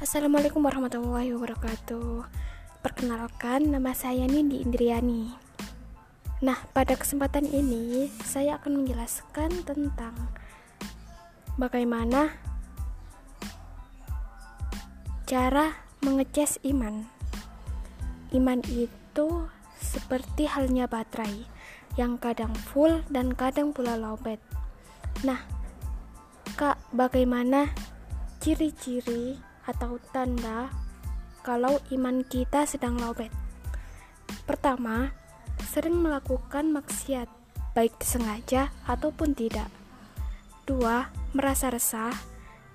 Assalamualaikum warahmatullahi wabarakatuh. Perkenalkan, nama saya Nindi Indriani. Nah, pada kesempatan ini saya akan menjelaskan tentang bagaimana cara mengecas iman. Iman itu seperti halnya baterai yang kadang full dan kadang pula lowbat. Nah, Kak, bagaimana ciri-ciri atau tanda kalau iman kita sedang lowbat? Pertama, sering melakukan maksiat, baik disengaja ataupun tidak. Dua, merasa resah.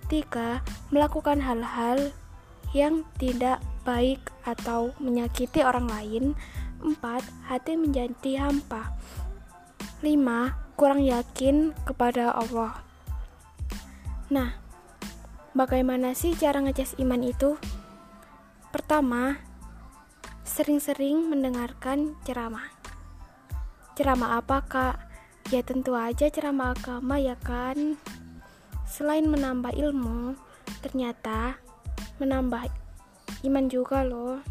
Tiga, melakukan hal-hal yang tidak baik atau menyakiti orang lain. Empat, hati menjadi hampa. Lima, kurang yakin kepada Allah. Nah, bagaimana sih cara ngecas iman itu? Pertama, sering-sering mendengarkan ceramah. Ceramah apa, Kak? Ya tentu aja ceramah agama ya kan. Selain menambah ilmu, ternyata menambah iman juga loh.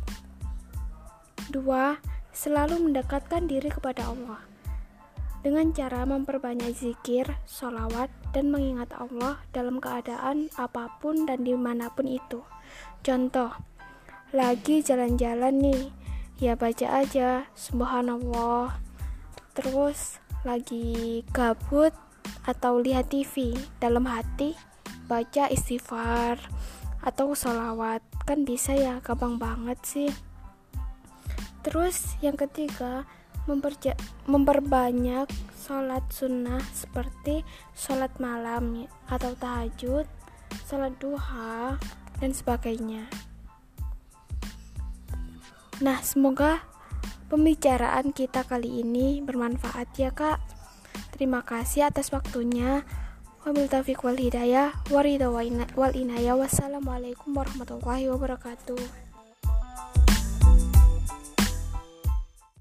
Dua, selalu mendekatkan diri kepada Allah dengan cara memperbanyak zikir, sholawat, dan mengingat Allah dalam keadaan apa pun dan di mana pun itu. Contoh, lagi jalan-jalan nih, ya baca aja subhanallah. Terus lagi gabut atau lihat TV dalam hati, baca istighfar atau sholawat. Kan bisa ya, gampang banget sih. Terus yang ketiga, memperbanyak sholat sunnah seperti sholat malam atau tahajud, sholat duha, dan sebagainya. Nah, semoga pembicaraan kita kali ini bermanfaat ya kak. Terima kasih atas waktunya. Wabil taufiq wal hidayah, waridha wal inayah. Wassalamualaikum warahmatullahi wabarakatuh.